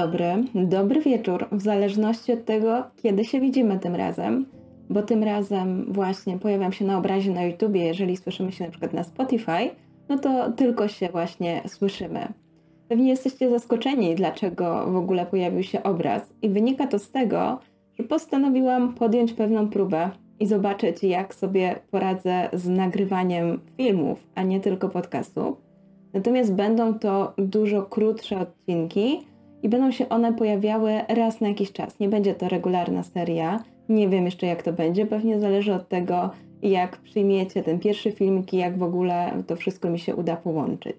dobry, dobry wieczór, w zależności od tego, kiedy się widzimy tym razem, bo tym razem właśnie pojawiam się na obrazie na YouTubie, jeżeli słyszymy się na przykład na Spotify, no to tylko się właśnie słyszymy. Pewnie jesteście zaskoczeni, dlaczego w ogóle pojawił się obraz i wynika to z tego, że postanowiłam podjąć pewną próbę i zobaczyć, jak sobie poradzę z nagrywaniem filmów, a nie tylko podcastu. Natomiast będą to dużo krótsze odcinki i będą się one pojawiały raz na jakiś czas. Nie będzie to regularna seria. Nie wiem jeszcze, jak to będzie. Pewnie zależy od tego, jak przyjmiecie ten pierwszy filmik i jak w ogóle to wszystko mi się uda połączyć.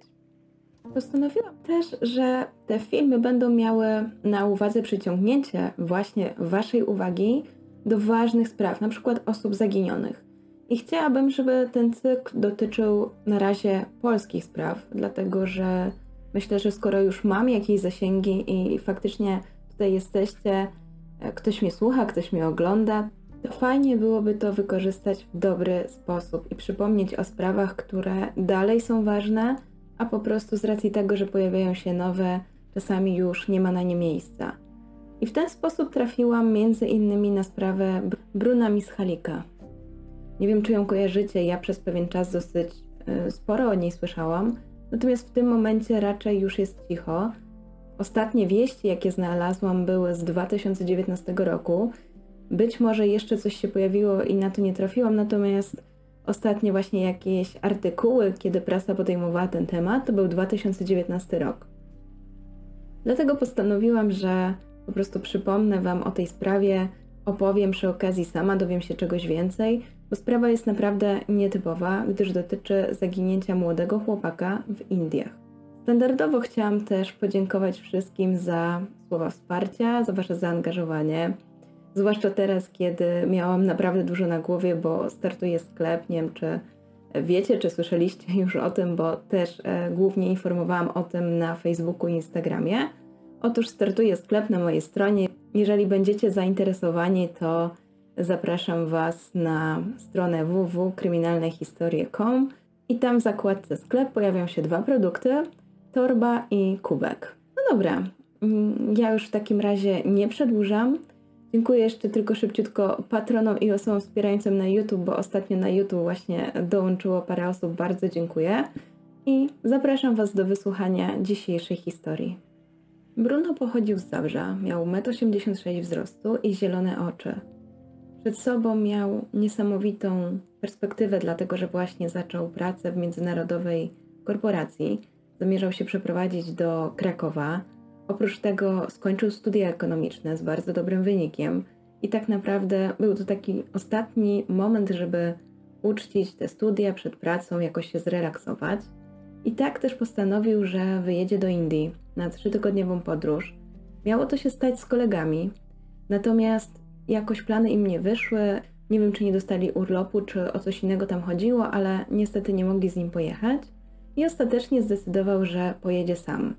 Postanowiłam też, że te filmy będą miały na uwadze przyciągnięcie właśnie Waszej uwagi do ważnych spraw, na przykład osób zaginionych. I chciałabym, żeby ten cykl dotyczył na razie polskich spraw, dlatego że myślę, że skoro już mam jakieś zasięgi i faktycznie tutaj jesteście, e, ktoś mnie słucha, ktoś mnie ogląda, to fajnie byłoby to wykorzystać w dobry sposób i przypomnieć o sprawach, które dalej są ważne, a po prostu z racji tego, że pojawiają się nowe, czasami już nie ma na nie miejsca. I w ten sposób trafiłam między innymi na sprawę Bruna Mischalika. Nie wiem, czy ją kojarzycie, ja przez pewien czas dosyć y, sporo o niej słyszałam, natomiast w tym momencie raczej już jest cicho. Ostatnie wieści, jakie znalazłam, były z 2019 roku. Być może jeszcze coś się pojawiło i na to nie trafiłam, natomiast ostatnie właśnie jakieś artykuły, kiedy prasa podejmowała ten temat, to był 2019 rok. Dlatego postanowiłam, że po prostu przypomnę Wam o tej sprawie, opowiem przy okazji sama, dowiem się czegoś więcej, bo sprawa jest naprawdę nietypowa, gdyż dotyczy zaginięcia młodego chłopaka w Indiach. Standardowo chciałam też podziękować wszystkim za słowa wsparcia, za Wasze zaangażowanie, zwłaszcza teraz, kiedy miałam naprawdę dużo na głowie, bo startuje sklep, nie wiem czy wiecie, czy słyszeliście już o tym, bo też e, głównie informowałam o tym na Facebooku i Instagramie. Otóż startuje sklep na mojej stronie. Jeżeli będziecie zainteresowani, to zapraszam Was na stronę www.kryminalnehistorie.com i tam w zakładce sklep pojawią się dwa produkty, torba i kubek. No dobra, mm, ja już w takim razie nie przedłużam. Dziękuję jeszcze tylko szybciutko patronom i osobom wspierającym na YouTube, bo ostatnio na YouTube właśnie dołączyło parę osób. Bardzo dziękuję. I zapraszam Was do wysłuchania dzisiejszej historii. Bruno pochodził z Zabrza, miał 1,86 m wzrostu i zielone oczy. Przed sobą miał niesamowitą perspektywę, dlatego że właśnie zaczął pracę w międzynarodowej korporacji. Zamierzał się przeprowadzić do Krakowa. Oprócz tego skończył studia ekonomiczne z bardzo dobrym wynikiem i tak naprawdę był to taki ostatni moment, żeby uczcić te studia przed pracą, jakoś się zrelaksować. I tak też postanowił, że wyjedzie do Indii na trzytygodniową podróż. Miało to się stać z kolegami, natomiast jakoś plany im nie wyszły. Nie wiem, czy nie dostali urlopu, czy o coś innego tam chodziło, ale niestety nie mogli z nim pojechać i ostatecznie zdecydował, że pojedzie sam.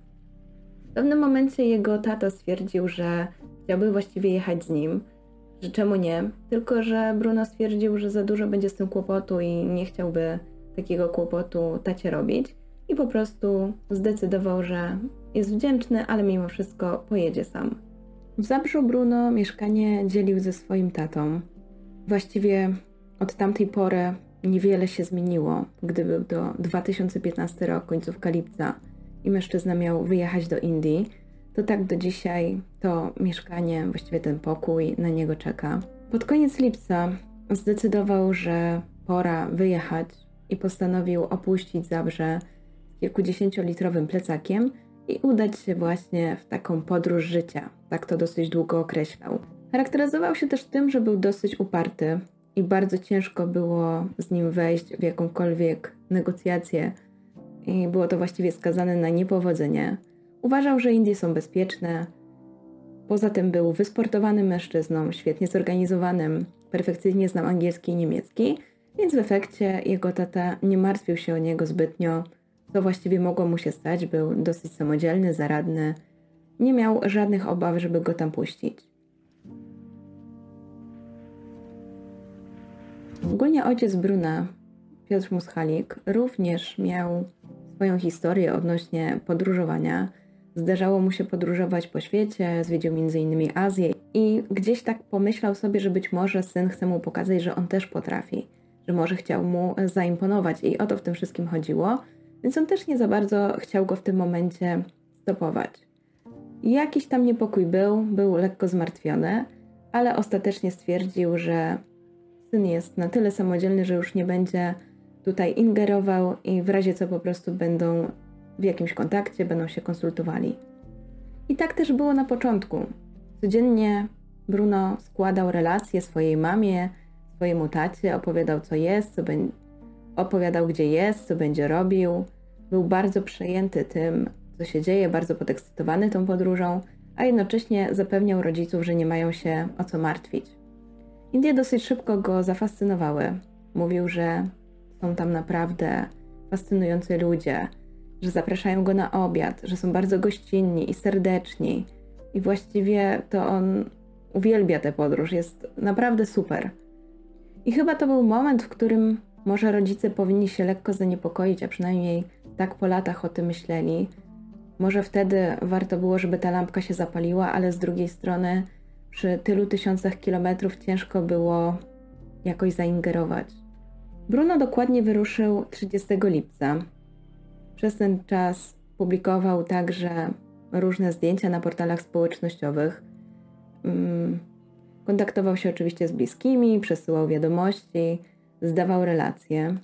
W pewnym momencie jego tata stwierdził, że chciałby właściwie jechać z nim, że czemu nie, tylko że Bruno stwierdził, że za dużo będzie z tym kłopotu i nie chciałby takiego kłopotu tacie robić i po prostu zdecydował, że jest wdzięczny, ale mimo wszystko pojedzie sam. W Zabrzu Bruno mieszkanie dzielił ze swoim tatą. Właściwie od tamtej pory niewiele się zmieniło, gdy był to 2015 rok, końcówka lipca i mężczyzna miał wyjechać do Indii, to tak do dzisiaj to mieszkanie, właściwie ten pokój na niego czeka. Pod koniec lipca zdecydował, że pora wyjechać i postanowił opuścić Zabrze z kilkudziesięciolitrowym plecakiem i udać się właśnie w taką podróż życia. Tak to dosyć długo określał. Charakteryzował się też tym, że był dosyć uparty i bardzo ciężko było z nim wejść w jakąkolwiek negocjację i było to właściwie skazane na niepowodzenie. Uważał, że Indie są bezpieczne. Poza tym był wysportowanym mężczyzną, świetnie zorganizowanym, perfekcyjnie znał angielski i niemiecki, więc w efekcie jego tata nie martwił się o niego zbytnio, co właściwie mogło mu się stać. Był dosyć samodzielny, zaradny, nie miał żadnych obaw, żeby go tam puścić. Ogólnie ojciec Bruna, Piotr Muschalik, również miał swoją historię odnośnie podróżowania. Zdarzało mu się podróżować po świecie, zwiedził m.in. Azję i gdzieś tak pomyślał sobie, że być może syn chce mu pokazać, że on też potrafi, że może chciał mu zaimponować i o to w tym wszystkim chodziło, więc on też nie za bardzo chciał go w tym momencie stopować. Jakiś tam niepokój był, był lekko zmartwiony, ale ostatecznie stwierdził, że syn jest na tyle samodzielny, że już nie będzie tutaj ingerował i w razie co po prostu będą w jakimś kontakcie, będą się konsultowali. I tak też było na początku. Codziennie Bruno składał relacje swojej mamie, swojemu tacie, opowiadał co jest, co będzie, opowiadał gdzie jest, co będzie robił. Był bardzo przejęty tym, co się dzieje, bardzo podekscytowany tą podróżą, a jednocześnie zapewniał rodziców, że nie mają się o co martwić. Indie dosyć szybko go zafascynowały. Mówił, że są tam naprawdę fascynujący ludzie, że zapraszają go na obiad, że są bardzo gościnni i serdeczni. I właściwie to on uwielbia tę podróż, jest naprawdę super. I chyba to był moment, w którym może rodzice powinni się lekko zaniepokoić, a przynajmniej tak po latach o tym myśleli. Może wtedy warto było, żeby ta lampka się zapaliła, ale z drugiej strony przy tylu tysiącach kilometrów ciężko było jakoś zaingerować. Bruno dokładnie wyruszył 30 lipca. Przez ten czas publikował także różne zdjęcia na portalach społecznościowych. Mm, kontaktował się oczywiście z bliskimi, przesyłał wiadomości, zdawał relacje.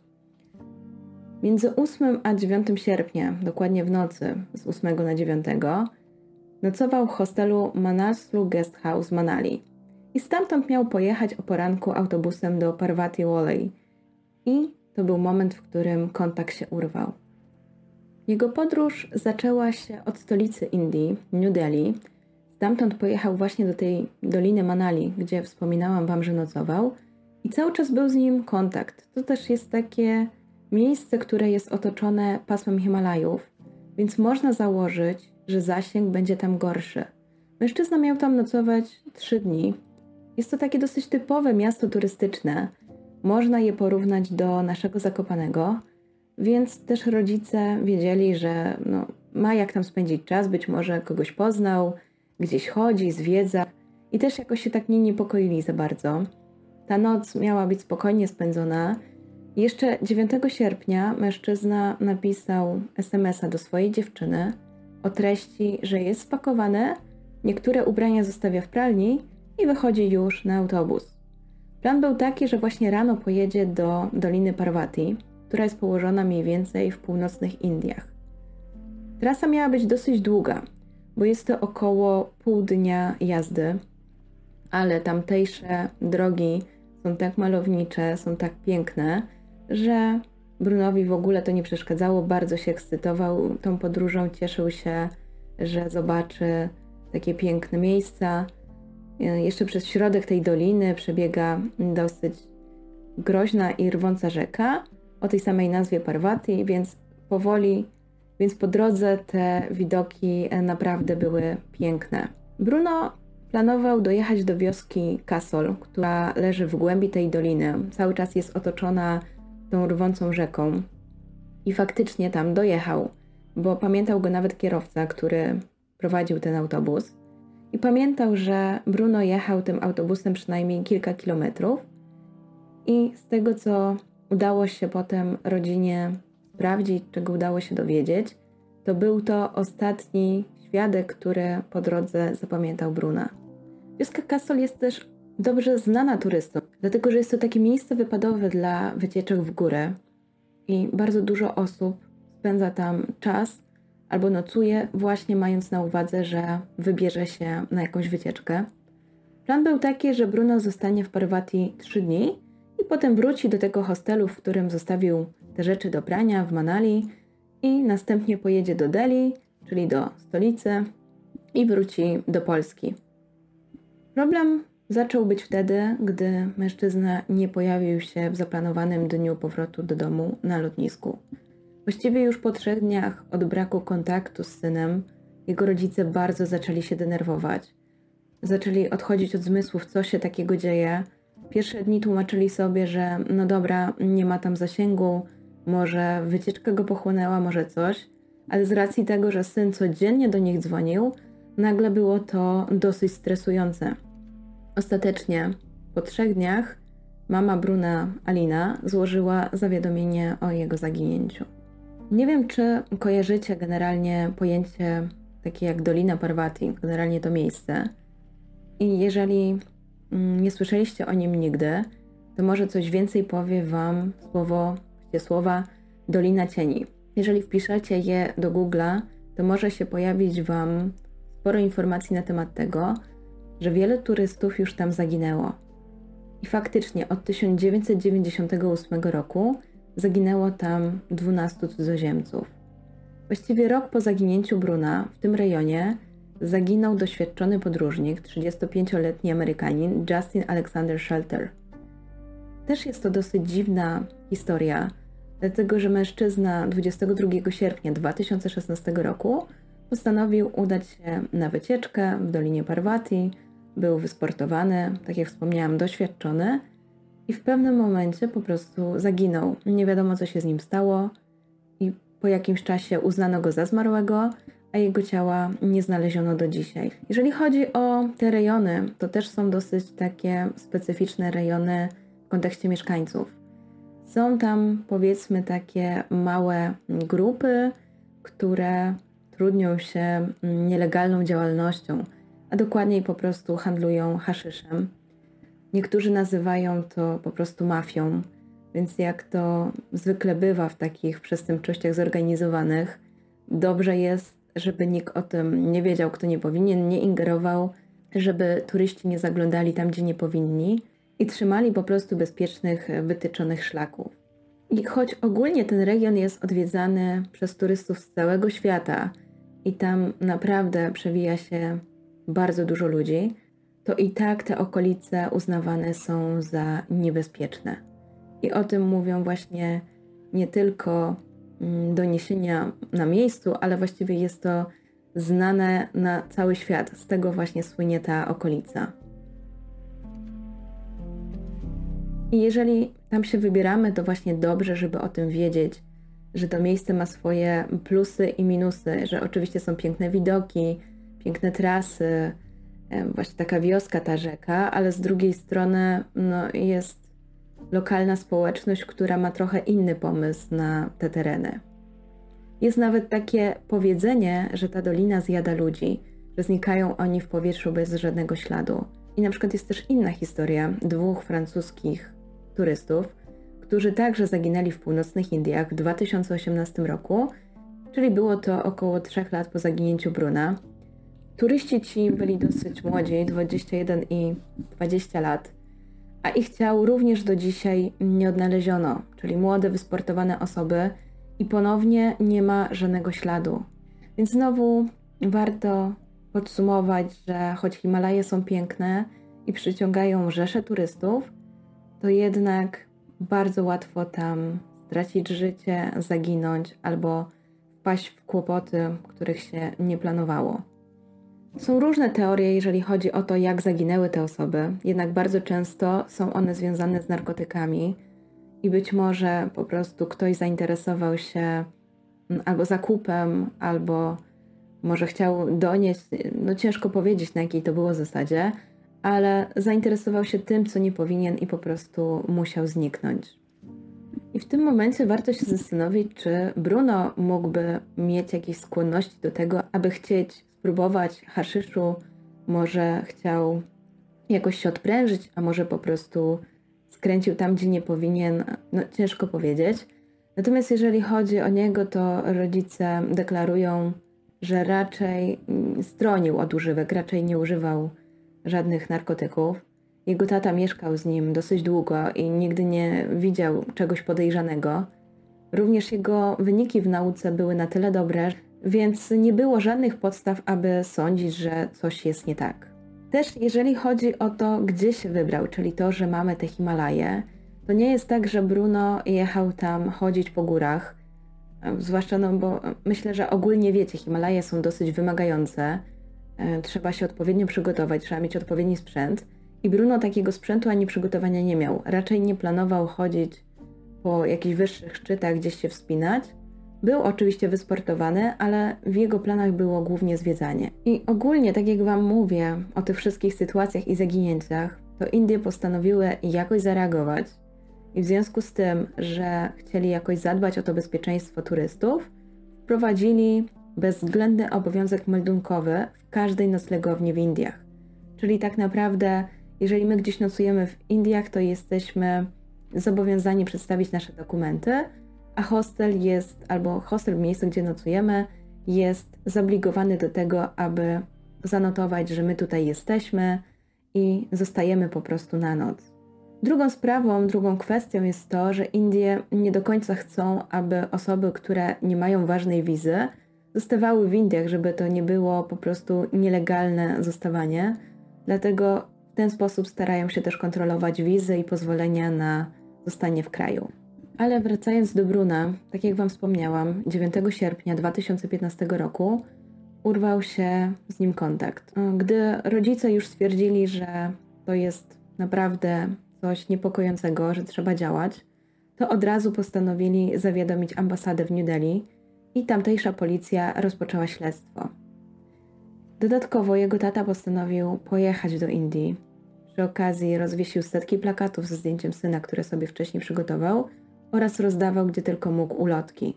Między 8 a 9 sierpnia, dokładnie w nocy z 8 na 9, nocował w hostelu Manaslu Guest House Manali i stamtąd miał pojechać o poranku autobusem do Parvati Valley. I to był moment, w którym kontakt się urwał. Jego podróż zaczęła się od stolicy Indii, New Delhi. Stamtąd pojechał właśnie do tej doliny Manali, gdzie wspominałam Wam, że nocował. I cały czas był z nim kontakt. To też jest takie miejsce, które jest otoczone pasmem Himalajów, więc można założyć, że zasięg będzie tam gorszy. Mężczyzna miał tam nocować trzy dni. Jest to takie dosyć typowe miasto turystyczne. Można je porównać do naszego Zakopanego, więc też rodzice wiedzieli, że no, ma jak tam spędzić czas, być może kogoś poznał, gdzieś chodzi, zwiedza i też jakoś się tak nie niepokoili za bardzo. Ta noc miała być spokojnie spędzona. Jeszcze 9 sierpnia mężczyzna napisał SMS-a do swojej dziewczyny o treści, że jest spakowane, niektóre ubrania zostawia w pralni i wychodzi już na autobus. Plan był taki, że właśnie rano pojedzie do Doliny Parvati, która jest położona mniej więcej w północnych Indiach. Trasa miała być dosyć długa, bo jest to około pół dnia jazdy, ale tamtejsze drogi są tak malownicze, są tak piękne, że Brunowi w ogóle to nie przeszkadzało, bardzo się ekscytował tą podróżą, cieszył się, że zobaczy takie piękne miejsca. Jeszcze przez środek tej doliny przebiega dosyć groźna i rwąca rzeka o tej samej nazwie Parvati, więc powoli, więc po drodze te widoki naprawdę były piękne. Bruno planował dojechać do wioski Kasol, która leży w głębi tej doliny. Cały czas jest otoczona tą rwącą rzeką. I faktycznie tam dojechał, bo pamiętał go nawet kierowca, który prowadził ten autobus. I pamiętał, że Bruno jechał tym autobusem przynajmniej kilka kilometrów. I z tego, co udało się potem rodzinie sprawdzić, czego udało się dowiedzieć, to był to ostatni świadek, który po drodze zapamiętał Bruna. Wioska Kassel jest też dobrze znana turystom, dlatego że jest to takie miejsce wypadowe dla wycieczek w górę i bardzo dużo osób spędza tam czas albo nocuje, właśnie mając na uwadze, że wybierze się na jakąś wycieczkę. Plan był taki, że Bruno zostanie w Parvati 3 dni i potem wróci do tego hostelu, w którym zostawił te rzeczy do prania w Manali i następnie pojedzie do Delhi, czyli do stolicy i wróci do Polski. Problem zaczął być wtedy, gdy mężczyzna nie pojawił się w zaplanowanym dniu powrotu do domu na lotnisku. Właściwie już po trzech dniach od braku kontaktu z synem, jego rodzice bardzo zaczęli się denerwować. Zaczęli odchodzić od zmysłów, co się takiego dzieje. Pierwsze dni tłumaczyli sobie, że no dobra, nie ma tam zasięgu, może wycieczka go pochłonęła, może coś, ale z racji tego, że syn codziennie do nich dzwonił, nagle było to dosyć stresujące. Ostatecznie, po trzech dniach, mama Bruna, Alina, złożyła zawiadomienie o jego zaginięciu. Nie wiem, czy kojarzycie generalnie pojęcie takie jak Dolina Parvati, generalnie to miejsce. I jeżeli mm, nie słyszeliście o nim nigdy, to może coś więcej powie Wam słowo, słowa Dolina Cieni. Jeżeli wpiszecie je do Google'a, to może się pojawić Wam sporo informacji na temat tego, że wiele turystów już tam zaginęło. I faktycznie od 1998 roku zaginęło tam 12 cudzoziemców. Właściwie rok po zaginięciu Bruna w tym rejonie zaginął doświadczony podróżnik, 35-letni Amerykanin Justin Alexander Shelter. Też jest to dosyć dziwna historia, dlatego że mężczyzna 22 sierpnia 2016 roku postanowił udać się na wycieczkę w Dolinie Parvati. Był wysportowany, tak jak wspomniałam, doświadczony i w pewnym momencie po prostu zaginął. Nie wiadomo, co się z nim stało, i po jakimś czasie uznano go za zmarłego, a jego ciała nie znaleziono do dzisiaj. Jeżeli chodzi o te rejony, to też są dosyć takie specyficzne rejony w kontekście mieszkańców. Są tam powiedzmy takie małe grupy, które trudnią się nielegalną działalnością, a dokładniej po prostu handlują haszyszem. Niektórzy nazywają to po prostu mafią, więc jak to zwykle bywa w takich przestępczościach zorganizowanych, dobrze jest, żeby nikt o tym nie wiedział, kto nie powinien, nie ingerował, żeby turyści nie zaglądali tam, gdzie nie powinni i trzymali po prostu bezpiecznych, wytyczonych szlaków. I choć ogólnie ten region jest odwiedzany przez turystów z całego świata i tam naprawdę przewija się bardzo dużo ludzi, to i tak te okolice uznawane są za niebezpieczne. I o tym mówią właśnie nie tylko mm, doniesienia na miejscu, ale właściwie jest to znane na cały świat. Z tego właśnie słynie ta okolica. I jeżeli tam się wybieramy, to właśnie dobrze, żeby o tym wiedzieć, że to miejsce ma swoje plusy i minusy, że oczywiście są piękne widoki, piękne trasy, właśnie taka wioska, ta rzeka, ale z drugiej strony no, jest lokalna społeczność, która ma trochę inny pomysł na te tereny. Jest nawet takie powiedzenie, że ta dolina zjada ludzi, że znikają oni w powietrzu bez żadnego śladu. I na przykład jest też inna historia dwóch francuskich turystów, którzy także zaginęli w północnych Indiach w 2018 roku, czyli było to około 3 lat po zaginięciu Bruna. Turyści ci byli dosyć młodzi, 21 i 20 lat, a ich ciał również do dzisiaj nie odnaleziono, czyli młode, wysportowane osoby i ponownie nie ma żadnego śladu. Więc znowu warto podsumować, że choć Himalaje są piękne i przyciągają rzesze turystów, to jednak bardzo łatwo tam stracić życie, zaginąć albo wpaść w kłopoty, których się nie planowało. Są różne teorie, jeżeli chodzi o to, jak zaginęły te osoby, jednak bardzo często są one związane z narkotykami i być może po prostu ktoś zainteresował się mm, albo zakupem, albo może chciał donieść, no ciężko powiedzieć na jakiej to było zasadzie, ale zainteresował się tym, co nie powinien i po prostu musiał zniknąć. I w tym momencie warto się zastanowić, czy Bruno mógłby mieć jakieś skłonności do tego, aby chcieć spróbować haszyszu, może chciał jakoś się odprężyć, a może po prostu skręcił tam, gdzie nie powinien, no ciężko powiedzieć. Natomiast jeżeli chodzi o niego, to rodzice deklarują, że raczej stronił od używek, raczej nie używał żadnych narkotyków. Jego tata mieszkał z nim dosyć długo i nigdy nie widział czegoś podejrzanego. Również jego wyniki w nauce były na tyle dobre, więc nie było żadnych podstaw, aby sądzić, że coś jest nie tak. Też jeżeli chodzi o to, gdzie się wybrał, czyli to, że mamy te Himalaje, to nie jest tak, że Bruno jechał tam chodzić po górach. Zwłaszcza, no bo myślę, że ogólnie wiecie, Himalaje są dosyć wymagające. E, trzeba się odpowiednio przygotować, trzeba mieć odpowiedni sprzęt. I Bruno takiego sprzętu ani przygotowania nie miał. Raczej nie planował chodzić po jakichś wyższych szczytach, gdzieś się wspinać, Był oczywiście wysportowany, ale w jego planach było głównie zwiedzanie. I ogólnie, tak jak Wam mówię o tych wszystkich sytuacjach i zaginięciach, to Indie postanowiły jakoś zareagować. I w związku z tym, że chcieli jakoś zadbać o to bezpieczeństwo turystów, wprowadzili bezwzględny obowiązek meldunkowy w każdej noclegowni w Indiach. Czyli tak naprawdę, jeżeli my gdzieś nocujemy w Indiach, to jesteśmy zobowiązani przedstawić nasze dokumenty, a hostel jest, albo hostel w miejscu, gdzie nocujemy, jest zobligowany do tego, aby zanotować, że my tutaj jesteśmy i zostajemy po prostu na noc. Drugą sprawą, drugą kwestią jest to, że Indie nie do końca chcą, aby osoby, które nie mają ważnej wizy, zostawały w Indiach, żeby to nie było po prostu nielegalne zostawanie. Dlatego w ten sposób starają się też kontrolować wizy i pozwolenia na zostanie w kraju. Ale wracając do Bruna, tak jak Wam wspomniałam, 9 sierpnia 2015 roku urwał się z nim kontakt. Gdy rodzice już stwierdzili, że to jest naprawdę coś niepokojącego, że trzeba działać, to od razu postanowili zawiadomić ambasadę w New Delhi i tamtejsza policja rozpoczęła śledztwo. Dodatkowo jego tata postanowił pojechać do Indii. Przy okazji rozwiesił setki plakatów ze zdjęciem syna, które sobie wcześniej przygotował oraz rozdawał gdzie tylko mógł ulotki.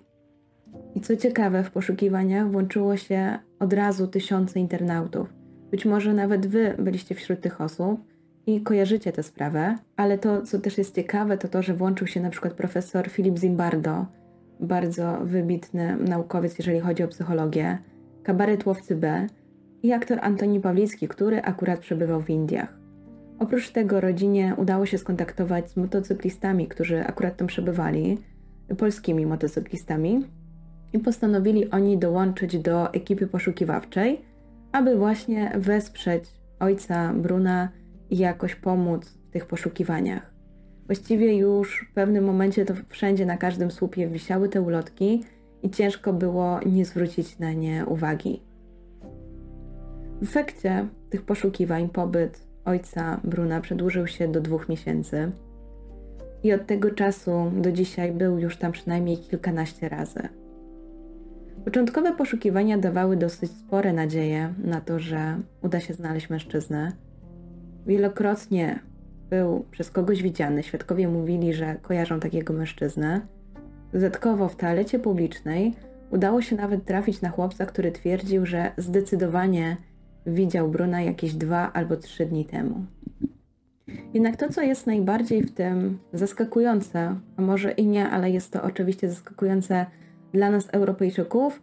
I co ciekawe, w poszukiwaniach włączyło się od razu tysiące internautów. Być może nawet wy byliście wśród tych osób i kojarzycie tę sprawę, ale to, co też jest ciekawe, to to, że włączył się na przykład profesor Filip Zimbardo, bardzo wybitny naukowiec, jeżeli chodzi o psychologię, kabaret Łowcy B i aktor Antoni Pawlicki, który akurat przebywał w Indiach. Oprócz tego rodzinie udało się skontaktować z motocyklistami, którzy akurat tam przebywali, polskimi motocyklistami, i postanowili oni dołączyć do ekipy poszukiwawczej, aby właśnie wesprzeć ojca Bruna i jakoś pomóc w tych poszukiwaniach. Właściwie już w pewnym momencie to wszędzie na każdym słupie wisiały te ulotki i ciężko było nie zwrócić na nie uwagi. W efekcie tych poszukiwań pobyt ojca Bruna przedłużył się do dwóch miesięcy i od tego czasu do dzisiaj był już tam przynajmniej kilkanaście razy. Początkowe poszukiwania dawały dosyć spore nadzieje na to, że uda się znaleźć mężczyznę. Wielokrotnie był przez kogoś widziany, świadkowie mówili, że kojarzą takiego mężczyznę. Dodatkowo w toalecie publicznej udało się nawet trafić na chłopca, który twierdził, że zdecydowanie widział Bruna jakieś dwa albo trzy dni temu. Jednak to, co jest najbardziej w tym zaskakujące, a może i nie, ale jest to oczywiście zaskakujące dla nas, Europejczyków,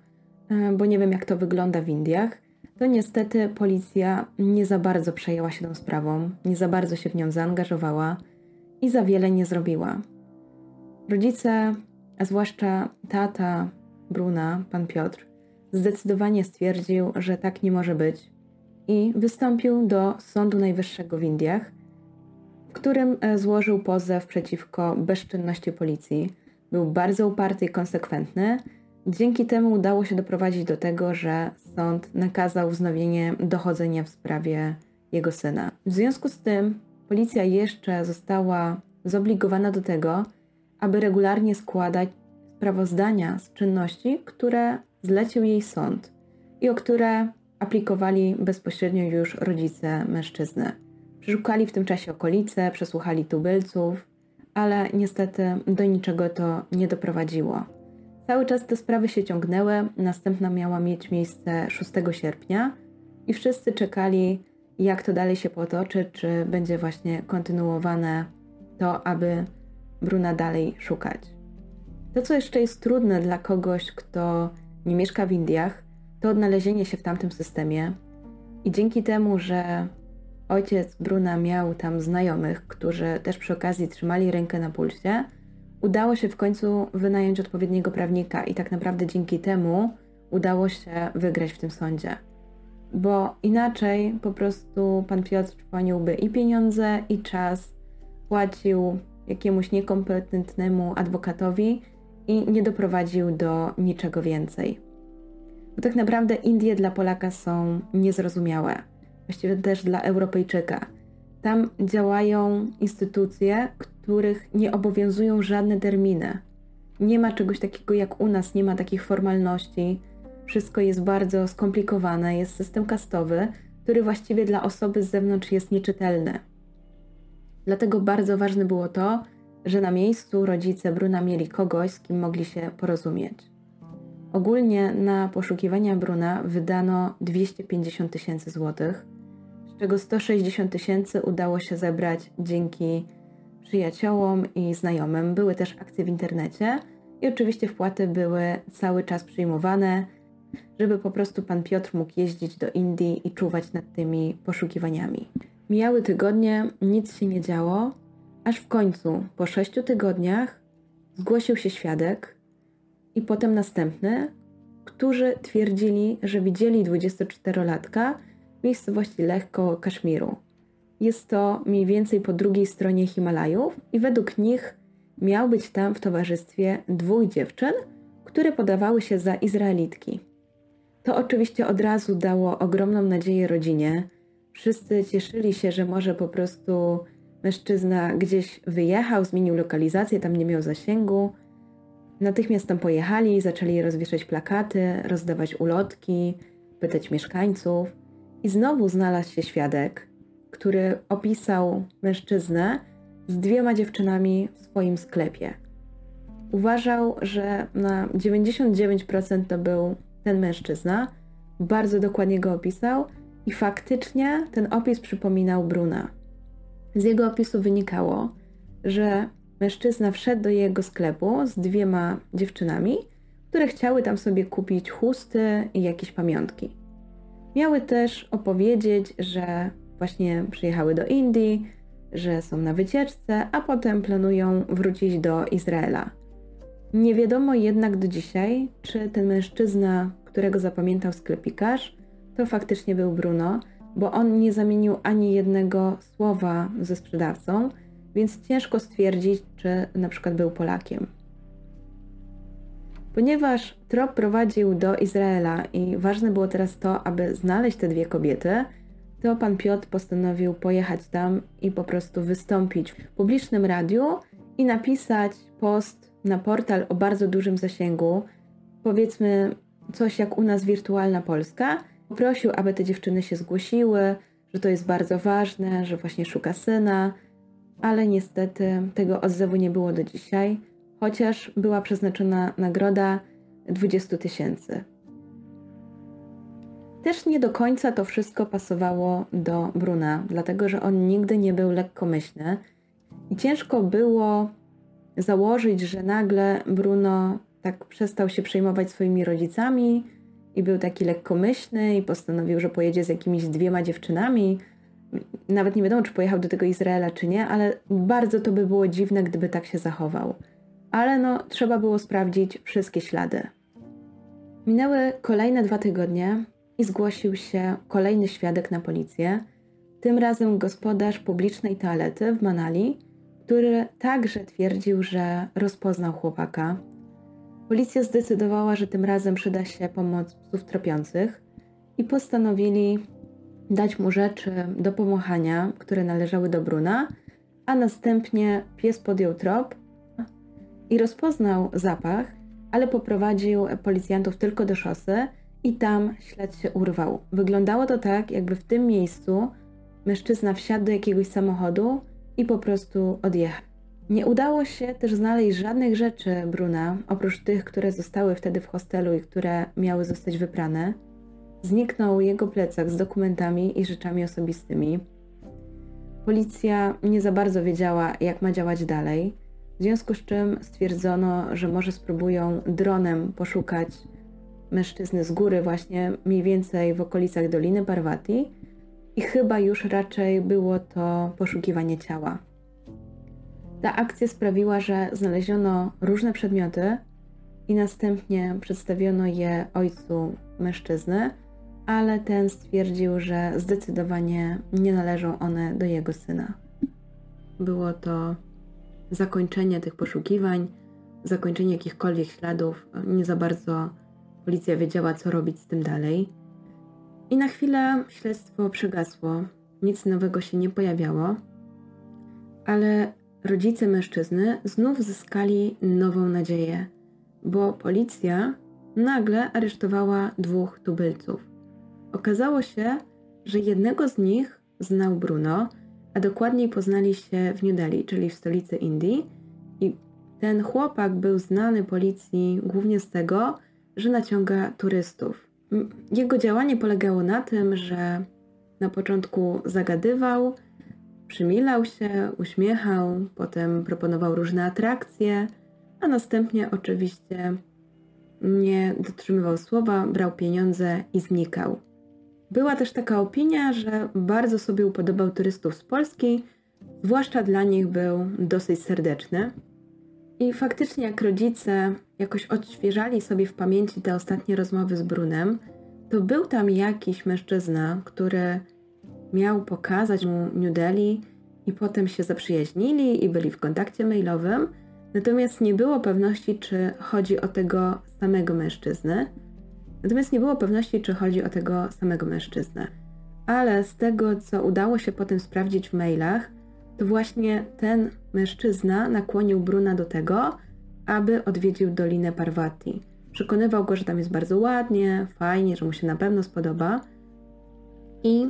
e, bo nie wiem, jak to wygląda w Indiach, to niestety policja nie za bardzo przejęła się tą sprawą, nie za bardzo się w nią zaangażowała i za wiele nie zrobiła. Rodzice, a zwłaszcza tata Bruna, pan Piotr, zdecydowanie stwierdził, że tak nie może być i wystąpił do Sądu Najwyższego w Indiach, w którym e, złożył pozew przeciwko bezczynności policji. Był bardzo uparty i konsekwentny. Dzięki temu udało się doprowadzić do tego, że sąd nakazał wznowienie dochodzenia w sprawie jego syna. W związku z tym policja jeszcze została zobligowana do tego, aby regularnie składać sprawozdania z czynności, które zlecił jej sąd i o które aplikowali bezpośrednio już rodzice mężczyzny. Przeszukali w tym czasie okolice, przesłuchali tubylców, ale niestety do niczego to nie doprowadziło. Cały czas te sprawy się ciągnęły, następna miała mieć miejsce 6 sierpnia i wszyscy czekali, jak to dalej się potoczy, czy będzie właśnie kontynuowane to, aby Bruna dalej szukać. To, co jeszcze jest trudne dla kogoś, kto nie mieszka w Indiach, to odnalezienie się w tamtym systemie. I dzięki temu, że ojciec Bruna miał tam znajomych, którzy też przy okazji trzymali rękę na pulsie, udało się w końcu wynająć odpowiedniego prawnika i tak naprawdę dzięki temu udało się wygrać w tym sądzie. Bo inaczej po prostu pan Piotr płaniłby i pieniądze, i czas, płacił jakiemuś niekompetentnemu adwokatowi i nie doprowadził do niczego więcej. Bo tak naprawdę Indie dla Polaka są niezrozumiałe, właściwie też dla Europejczyka. Tam działają instytucje, których nie obowiązują żadne terminy. Nie ma czegoś takiego jak u nas, nie ma takich formalności. Wszystko jest bardzo skomplikowane, jest system kastowy, który właściwie dla osoby z zewnątrz jest nieczytelny. Dlatego bardzo ważne było to, że na miejscu rodzice Bruna mieli kogoś, z kim mogli się porozumieć. Ogólnie na poszukiwania Bruna wydano 250 tysięcy złotych, z czego 160 tysięcy udało się zebrać dzięki przyjaciołom i znajomym. Były też akcje w internecie i oczywiście wpłaty były cały czas przyjmowane, żeby po prostu pan Piotr mógł jeździć do Indii i czuwać nad tymi poszukiwaniami. Mijały tygodnie, nic się nie działo, aż w końcu, po sześciu tygodniach, zgłosił się świadek i potem następny, którzy twierdzili, że widzieli 24-latka w miejscowości Lech koło Kaszmiru. Jest to mniej więcej po drugiej stronie Himalajów i według nich miał być tam w towarzystwie dwóch dziewczyn, które podawały się za Izraelitki. To oczywiście od razu dało ogromną nadzieję rodzinie. Wszyscy cieszyli się, że może po prostu mężczyzna gdzieś wyjechał, zmienił lokalizację, tam nie miał zasięgu. Natychmiast tam pojechali, zaczęli rozwieszać plakaty, rozdawać ulotki, pytać mieszkańców. I znowu znalazł się świadek, który opisał mężczyznę z dwiema dziewczynami w swoim sklepie. Uważał, że na 99% to był ten mężczyzna, bardzo dokładnie go opisał i faktycznie ten opis przypominał Bruna. Z jego opisu wynikało, że mężczyzna wszedł do jego sklepu z dwiema dziewczynami, które chciały tam sobie kupić chusty i jakieś pamiątki. Miały też opowiedzieć, że właśnie przyjechały do Indii, że są na wycieczce, a potem planują wrócić do Izraela. Nie wiadomo jednak do dzisiaj, czy ten mężczyzna, którego zapamiętał sklepikarz, to faktycznie był Bruno, bo on nie zamienił ani jednego słowa ze sprzedawcą, więc ciężko stwierdzić, czy na przykład był Polakiem. Ponieważ trop prowadził do Izraela i ważne było teraz to, aby znaleźć te dwie kobiety, to pan Piotr postanowił pojechać tam i po prostu wystąpić w publicznym radiu i napisać post na portal o bardzo dużym zasięgu, powiedzmy coś jak u nas wirtualna Polska. Prosił, aby te dziewczyny się zgłosiły, że to jest bardzo ważne, że właśnie szuka syna, ale niestety tego odzewu nie było do dzisiaj, chociaż była przeznaczona nagroda 20 tysięcy. Też nie do końca to wszystko pasowało do Bruna, dlatego że on nigdy nie był lekkomyślny i ciężko było założyć, że nagle Bruno tak przestał się przejmować swoimi rodzicami i był taki lekkomyślny i postanowił, że pojedzie z jakimiś dwiema dziewczynami. Nawet nie wiadomo, czy pojechał do tego Izraela, czy nie, ale bardzo to by było dziwne, gdyby tak się zachował. Ale no, trzeba było sprawdzić wszystkie ślady. Minęły kolejne dwa tygodnie i zgłosił się kolejny świadek na policję, tym razem gospodarz publicznej toalety w Manali, który także twierdził, że rozpoznał chłopaka. Policja zdecydowała, że tym razem przyda się pomoc psów tropiących i postanowili dać mu rzeczy do pomachania, które należały do Bruna, a następnie pies podjął trop i rozpoznał zapach, ale poprowadził policjantów tylko do szosy i tam ślad się urwał. Wyglądało to tak, jakby w tym miejscu mężczyzna wsiadł do jakiegoś samochodu i po prostu odjechał. Nie udało się też znaleźć żadnych rzeczy Bruna, oprócz tych, które zostały wtedy w hostelu i które miały zostać wyprane. Zniknął jego plecak z dokumentami i rzeczami osobistymi. Policja nie za bardzo wiedziała, jak ma działać dalej, w związku z czym stwierdzono, że może spróbują dronem poszukać mężczyzny z góry, właśnie mniej więcej w okolicach Doliny Parvati, i chyba już raczej było to poszukiwanie ciała. Ta akcja sprawiła, że znaleziono różne przedmioty i następnie przedstawiono je ojcu mężczyzny, ale ten stwierdził, że zdecydowanie nie należą one do jego syna. Było to zakończenie tych poszukiwań, zakończenie jakichkolwiek śladów. Nie za bardzo policja wiedziała, co robić z tym dalej. I na chwilę śledztwo przygasło, nic nowego się nie pojawiało, ale rodzice mężczyzny znów zyskali nową nadzieję, bo policja nagle aresztowała dwóch tubylców. Okazało się, że jednego z nich znał Bruno, a dokładniej poznali się w New Delhi, czyli w stolicy Indii. I ten chłopak był znany policji głównie z tego, że naciąga turystów. Jego działanie polegało na tym, że na początku zagadywał, przymilał się, uśmiechał, potem proponował różne atrakcje, a następnie oczywiście nie dotrzymywał słowa, brał pieniądze i znikał. Była też taka opinia, że bardzo sobie upodobał turystów z Polski, zwłaszcza dla nich był dosyć serdeczny. I faktycznie, jak rodzice jakoś odświeżali sobie w pamięci te ostatnie rozmowy z Brunem, to był tam jakiś mężczyzna, który miał pokazać mu New Delhi i potem się zaprzyjaźnili i byli w kontakcie mailowym, natomiast nie było pewności, czy chodzi o tego samego mężczyznę. Natomiast nie było pewności, czy chodzi o tego samego mężczyznę. Ale z tego, co udało się potem sprawdzić w mailach, to właśnie ten mężczyzna nakłonił Bruna do tego, aby odwiedził Dolinę Parvati. Przekonywał go, że tam jest bardzo ładnie, fajnie, że mu się na pewno spodoba. I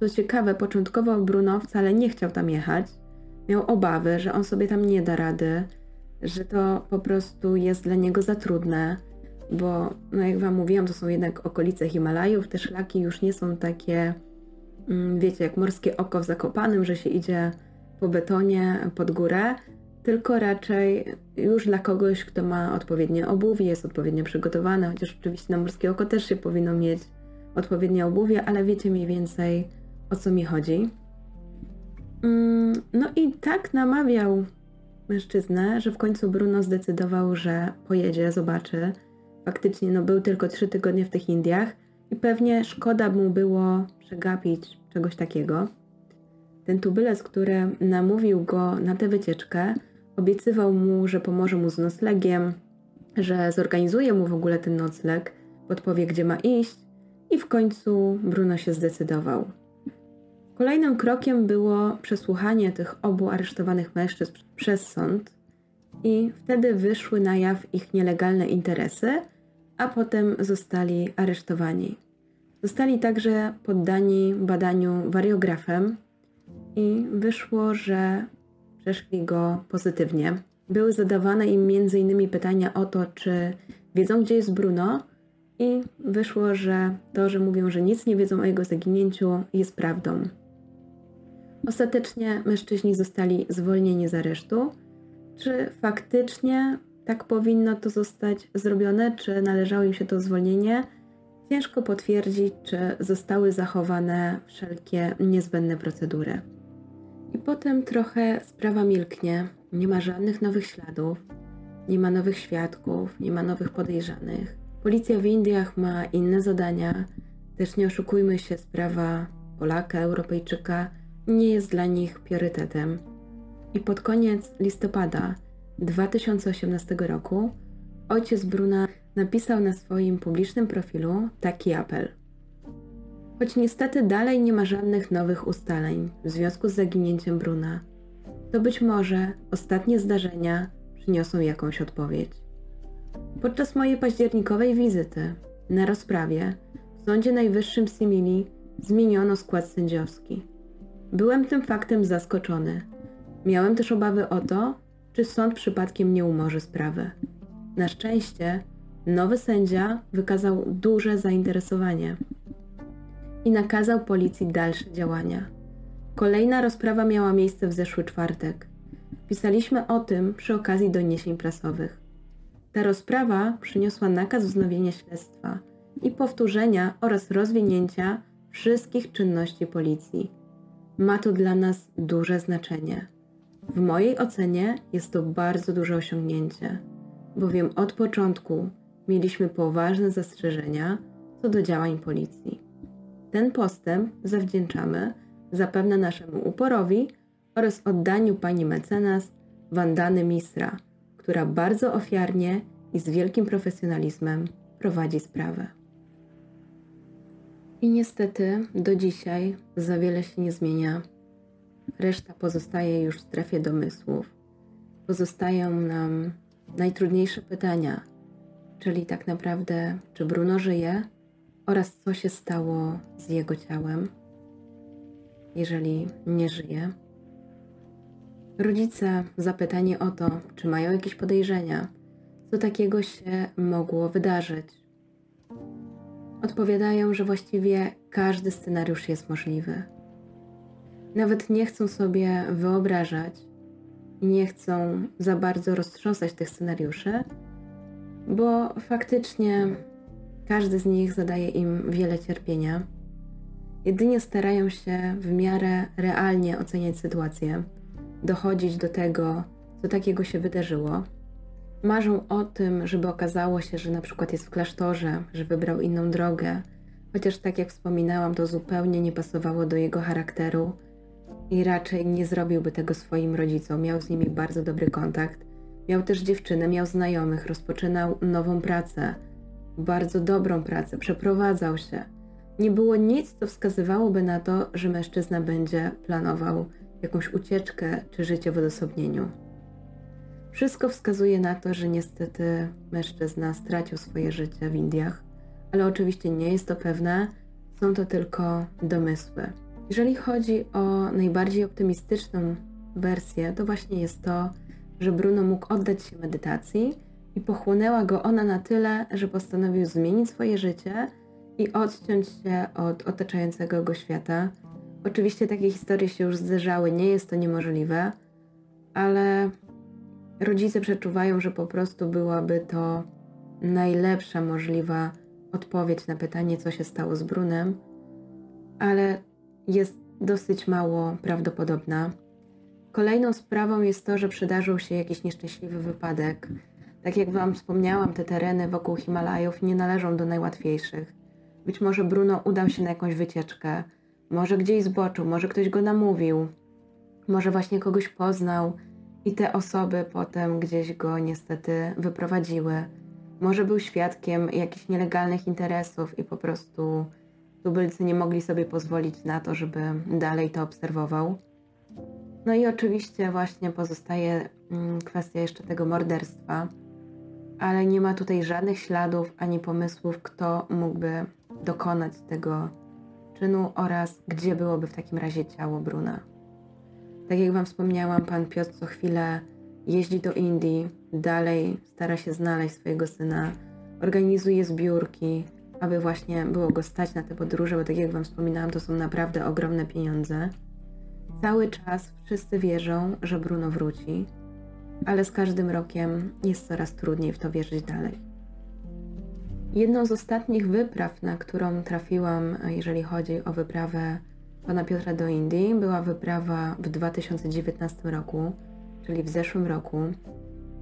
co ciekawe, początkowo Bruno wcale nie chciał tam jechać. Miał obawy, że on sobie tam nie da rady, że to po prostu jest dla niego za trudne, bo no jak Wam mówiłam, to są jednak okolice Himalajów, te szlaki już nie są takie, mm, wiecie, jak morskie oko w Zakopanym, że się idzie po betonie pod górę, tylko raczej już dla kogoś, kto ma odpowiednie obuwie, jest odpowiednio przygotowany, chociaż oczywiście na morskie oko też się powinno mieć odpowiednie obuwie, ale wiecie mniej więcej o co mi chodzi. Mm, no i tak namawiał mężczyznę, że w końcu Bruno zdecydował, że pojedzie, zobaczy, faktycznie no, był tylko trzy tygodnie w tych Indiach i pewnie szkoda mu było przegapić czegoś takiego. Ten tubylec, który namówił go na tę wycieczkę, obiecywał mu, że pomoże mu z noclegiem, że zorganizuje mu w ogóle ten nocleg, podpowie, gdzie ma iść, i w końcu Bruno się zdecydował. Kolejnym krokiem było przesłuchanie tych obu aresztowanych mężczyzn przez sąd, i wtedy wyszły na jaw ich nielegalne interesy, a potem zostali aresztowani. Zostali także poddani badaniu wariografem i wyszło, że przeszli go pozytywnie. Były zadawane im m.in. pytania o to, czy wiedzą, gdzie jest Bruno, i wyszło, że to, że mówią, że nic nie wiedzą o jego zaginięciu, jest prawdą. Ostatecznie mężczyźni zostali zwolnieni z aresztu. Czy faktycznie tak powinno to zostać zrobione, czy należało im się to zwolnienie. Ciężko potwierdzić, czy zostały zachowane wszelkie niezbędne procedury. I potem trochę sprawa milknie. Nie ma żadnych nowych śladów, nie ma nowych świadków, nie ma nowych podejrzanych. Policja w Indiach ma inne zadania. Też nie oszukujmy się, sprawa Polaka, Europejczyka nie jest dla nich priorytetem. I pod koniec listopada 2018 roku ojciec Bruna napisał na swoim publicznym profilu taki apel. Choć niestety dalej nie ma żadnych nowych ustaleń w związku z zaginięciem Bruna, to być może ostatnie zdarzenia przyniosą jakąś odpowiedź. Podczas mojej październikowej wizyty na rozprawie w Sądzie Najwyższym Simili zmieniono skład sędziowski. Byłem tym faktem zaskoczony. Miałem też obawy o to, czy sąd przypadkiem nie umorzy sprawy. Na szczęście nowy sędzia wykazał duże zainteresowanie i nakazał policji dalsze działania. Kolejna rozprawa miała miejsce w zeszły czwartek. Pisaliśmy o tym przy okazji doniesień prasowych. Ta rozprawa przyniosła nakaz wznowienia śledztwa i powtórzenia oraz rozwinięcia wszystkich czynności policji. Ma to dla nas duże znaczenie. W mojej ocenie jest to bardzo duże osiągnięcie, bowiem od początku mieliśmy poważne zastrzeżenia co do działań policji. Ten postęp zawdzięczamy zapewne naszemu uporowi oraz oddaniu pani mecenas Wandany Misra, która bardzo ofiarnie i z wielkim profesjonalizmem prowadzi sprawę. I niestety do dzisiaj za wiele się nie zmienia reszta pozostaje już w strefie domysłów. Pozostają nam najtrudniejsze pytania, czyli tak naprawdę, czy Bruno żyje oraz co się stało z jego ciałem, jeżeli nie żyje. Rodzice zapytani o to, czy mają jakieś podejrzenia, co takiego się mogło wydarzyć. Odpowiadają, że właściwie każdy scenariusz jest możliwy. Nawet nie chcą sobie wyobrażać i nie chcą za bardzo roztrząsać tych scenariuszy, bo faktycznie każdy z nich zadaje im wiele cierpienia. Jedynie starają się w miarę realnie oceniać sytuację, dochodzić do tego, co takiego się wydarzyło. Marzą o tym, żeby okazało się, że na przykład jest w klasztorze, że wybrał inną drogę, chociaż tak jak wspominałam, to zupełnie nie pasowało do jego charakteru i raczej nie zrobiłby tego swoim rodzicom. Miał z nimi bardzo dobry kontakt. Miał też dziewczynę, miał znajomych, rozpoczynał nową pracę, bardzo dobrą pracę, przeprowadzał się. Nie było nic, co wskazywałoby na to, że mężczyzna będzie planował jakąś ucieczkę czy życie w odosobnieniu. Wszystko wskazuje na to, że niestety mężczyzna stracił swoje życie w Indiach, ale oczywiście nie jest to pewne, są to tylko domysły. Jeżeli chodzi o najbardziej optymistyczną wersję, to właśnie jest to, że Bruno mógł oddać się medytacji i pochłonęła go ona na tyle, że postanowił zmienić swoje życie i odciąć się od otaczającego go świata. Oczywiście takie historie się już zdarzały, nie jest to niemożliwe, ale rodzice przeczuwają, że po prostu byłaby to najlepsza możliwa odpowiedź na pytanie, co się stało z Brunem, ale jest dosyć mało prawdopodobna. Kolejną sprawą jest to, że przydarzył się jakiś nieszczęśliwy wypadek. Tak jak Wam wspomniałam, te tereny wokół Himalajów nie należą do najłatwiejszych. Być może Bruno udał się na jakąś wycieczkę, może gdzieś zboczył, może ktoś go namówił, może właśnie kogoś poznał i te osoby potem gdzieś go niestety wyprowadziły. Może był świadkiem jakichś nielegalnych interesów i po prostu tubylcy nie mogli sobie pozwolić na to, żeby dalej to obserwował. No i oczywiście właśnie pozostaje mm, kwestia jeszcze tego morderstwa, ale nie ma tutaj żadnych śladów ani pomysłów, kto mógłby dokonać tego czynu oraz gdzie byłoby w takim razie ciało Bruna. Tak jak Wam wspomniałam, pan Piotr co chwilę jeździ do Indii, dalej stara się znaleźć swojego syna, organizuje zbiórki, aby właśnie było go stać na te podróże, bo tak jak Wam wspominałam, to są naprawdę ogromne pieniądze. Cały czas wszyscy wierzą, że Bruno wróci, ale z każdym rokiem jest coraz trudniej w to wierzyć dalej. Jedną z ostatnich wypraw, na którą trafiłam, jeżeli chodzi o wyprawę pana Piotra do Indii, była wyprawa w 2019 roku, czyli w zeszłym roku.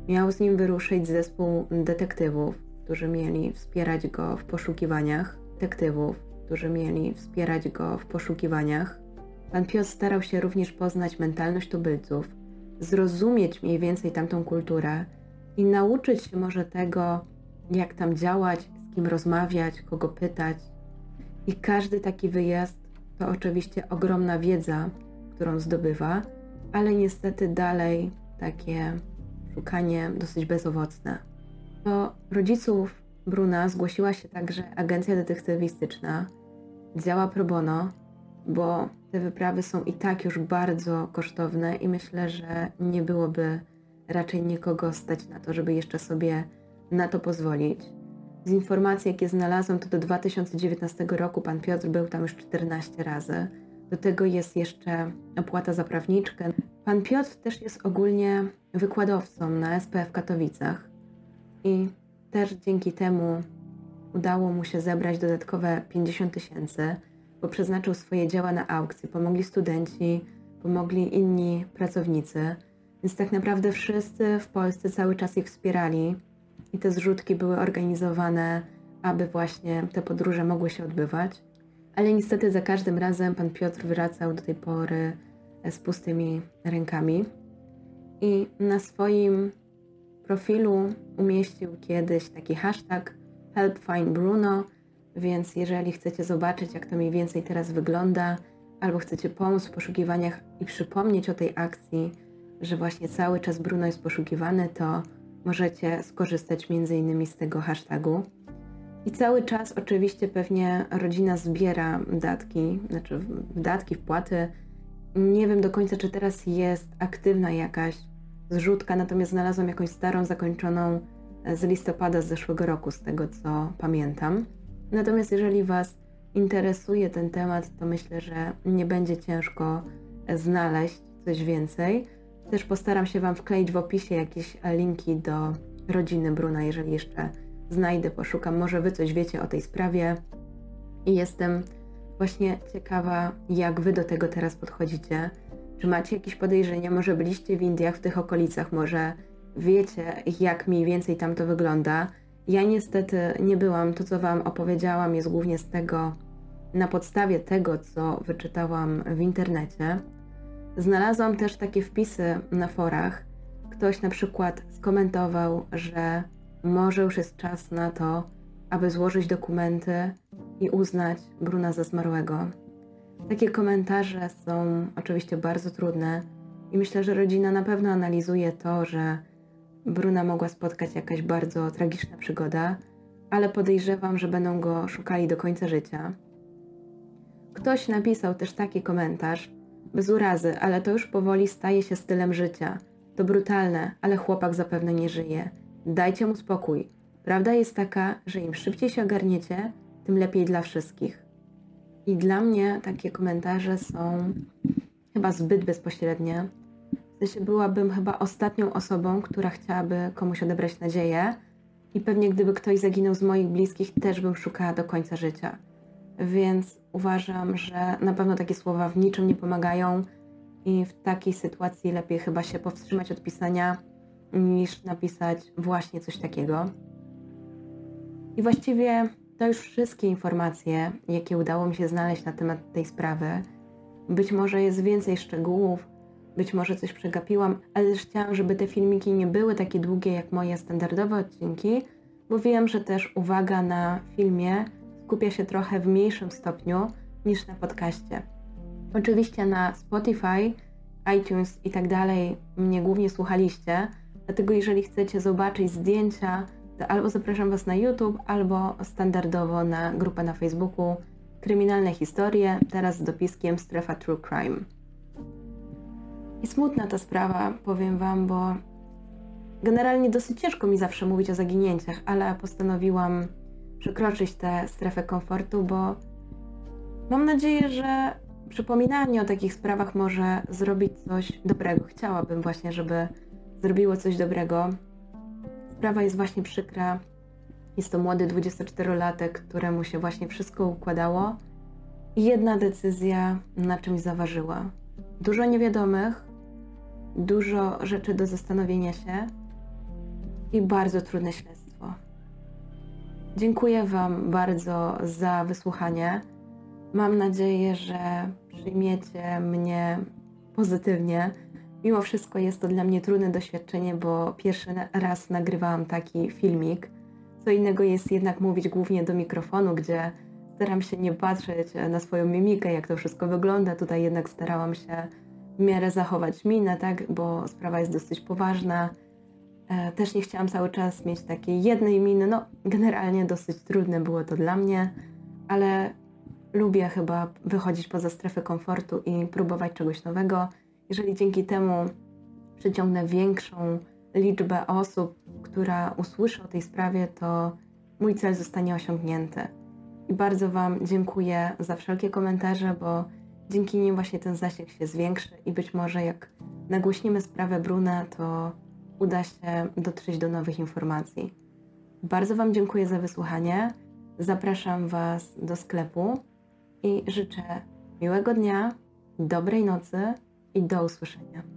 Miał z nim wyruszyć zespół detektywów, którzy mieli wspierać go w poszukiwaniach, detektywów, którzy mieli wspierać go w poszukiwaniach. Pan Piotr starał się również poznać mentalność tubylców, zrozumieć mniej więcej tamtą kulturę i nauczyć się może tego, jak tam działać, z kim rozmawiać, kogo pytać. I każdy taki wyjazd to oczywiście ogromna wiedza, którą zdobywa, ale niestety dalej takie szukanie dosyć bezowocne. Do rodziców Bruna zgłosiła się także agencja detektywistyczna. Działa pro bono, bo te wyprawy są i tak już bardzo kosztowne i myślę, że nie byłoby raczej nikogo stać na to, żeby jeszcze sobie na to pozwolić. Z informacji, jakie znalazłam, to do 2019 roku pan Piotr był tam już 14 razy. Do tego jest jeszcze opłata za prawniczkę. Pan Piotr też jest ogólnie wykładowcą na SPF w Katowicach i też dzięki temu udało mu się zebrać dodatkowe 50 tysięcy, bo przeznaczył swoje dzieła na aukcję. Pomogli studenci, pomogli inni pracownicy, więc tak naprawdę wszyscy w Polsce cały czas ich wspierali i te zrzutki były organizowane, aby właśnie te podróże mogły się odbywać. Ale niestety za każdym razem pan Piotr wracał do tej pory z pustymi rękami. I na swoim profilu umieścił kiedyś taki hashtag HelpFindBruno, więc jeżeli chcecie zobaczyć, jak to mniej więcej teraz wygląda, albo chcecie pomóc w poszukiwaniach i przypomnieć o tej akcji, że właśnie cały czas Bruno jest poszukiwany, to możecie skorzystać m.in. z tego hashtagu. I cały czas oczywiście pewnie rodzina zbiera datki, znaczy datki, wpłaty. Nie wiem do końca, czy teraz jest aktywna jakaś zrzutka, natomiast znalazłam jakąś starą, zakończoną z listopada z zeszłego roku, z tego co pamiętam. Natomiast jeżeli Was interesuje ten temat, to myślę, że nie będzie ciężko znaleźć coś więcej. Też postaram się Wam wkleić w opisie jakieś linki do rodziny Bruna, jeżeli jeszcze znajdę, poszukam. Może Wy coś wiecie o tej sprawie. I jestem właśnie ciekawa, jak Wy do tego teraz podchodzicie. Czy macie jakieś podejrzenia? Może byliście w Indiach, w tych okolicach, może wiecie, jak mniej więcej tam to wygląda. Ja niestety nie byłam. To, co Wam opowiedziałam, jest głównie z tego, na podstawie tego, co wyczytałam w internecie. Znalazłam też takie wpisy na forach. Ktoś na przykład skomentował, że może już jest czas na to, aby złożyć dokumenty i uznać Bruna za zmarłego. Takie komentarze są oczywiście bardzo trudne i myślę, że rodzina na pewno analizuje to, że Bruna mogła spotkać jakaś bardzo tragiczna przygoda, ale podejrzewam, że będą go szukali do końca życia. Ktoś napisał też taki komentarz, bez urazy, ale to już powoli staje się stylem życia. To brutalne, ale chłopak zapewne nie żyje. Dajcie mu spokój. Prawda jest taka, że im szybciej się ogarniecie, tym lepiej dla wszystkich. I dla mnie takie komentarze są chyba zbyt bezpośrednie. W sensie byłabym chyba ostatnią osobą, która chciałaby komuś odebrać nadzieję. I pewnie gdyby ktoś zaginął z moich bliskich, też bym szukała do końca życia. Więc uważam, że na pewno takie słowa w niczym nie pomagają i w takiej sytuacji lepiej chyba się powstrzymać od pisania, niż napisać właśnie coś takiego. I właściwie to już wszystkie informacje, jakie udało mi się znaleźć na temat tej sprawy. Być może jest więcej szczegółów, być może coś przegapiłam, ale też chciałam, żeby te filmiki nie były takie długie jak moje standardowe odcinki, bo wiem, że też uwaga na filmie skupia się trochę w mniejszym stopniu niż na podcaście. Oczywiście na Spotify, iTunes i tak dalej mnie głównie słuchaliście, dlatego jeżeli chcecie zobaczyć zdjęcia, to albo zapraszam Was na YouTube, albo standardowo na grupę na Facebooku Kryminalne Historie, teraz z dopiskiem Strefa True Crime. I smutna ta sprawa, powiem Wam, bo generalnie dosyć ciężko mi zawsze mówić o zaginięciach, ale postanowiłam przekroczyć tę strefę komfortu, bo mam nadzieję, że przypominanie o takich sprawach może zrobić coś dobrego. Chciałabym właśnie, żeby zrobiło coś dobrego. Sprawa jest właśnie przykra. Jest to młody 24-latek, któremu się właśnie wszystko układało i jedna decyzja na czymś zaważyła. Dużo niewiadomych, dużo rzeczy do zastanowienia się i bardzo trudne śledztwo. Dziękuję Wam bardzo za wysłuchanie. Mam nadzieję, że przyjmiecie mnie pozytywnie. Mimo wszystko jest to dla mnie trudne doświadczenie, bo pierwszy raz nagrywałam taki filmik. Co innego jest jednak mówić głównie do mikrofonu, gdzie staram się nie patrzeć na swoją mimikę, jak to wszystko wygląda. Tutaj jednak starałam się w miarę zachować minę, tak, bo sprawa jest dosyć poważna. E, też nie chciałam cały czas mieć takiej jednej miny. No, generalnie dosyć trudne było to dla mnie, ale lubię chyba wychodzić poza strefę komfortu i próbować czegoś nowego. Jeżeli dzięki temu przyciągnę większą liczbę osób, która usłyszy o tej sprawie, to mój cel zostanie osiągnięty. I bardzo Wam dziękuję za wszelkie komentarze, bo dzięki nim właśnie ten zasięg się zwiększy i być może jak nagłośnimy sprawę Bruna, to uda się dotrzeć do nowych informacji. Bardzo Wam dziękuję za wysłuchanie. Zapraszam Was do sklepu i życzę miłego dnia, dobrej nocy i do usłyszenia.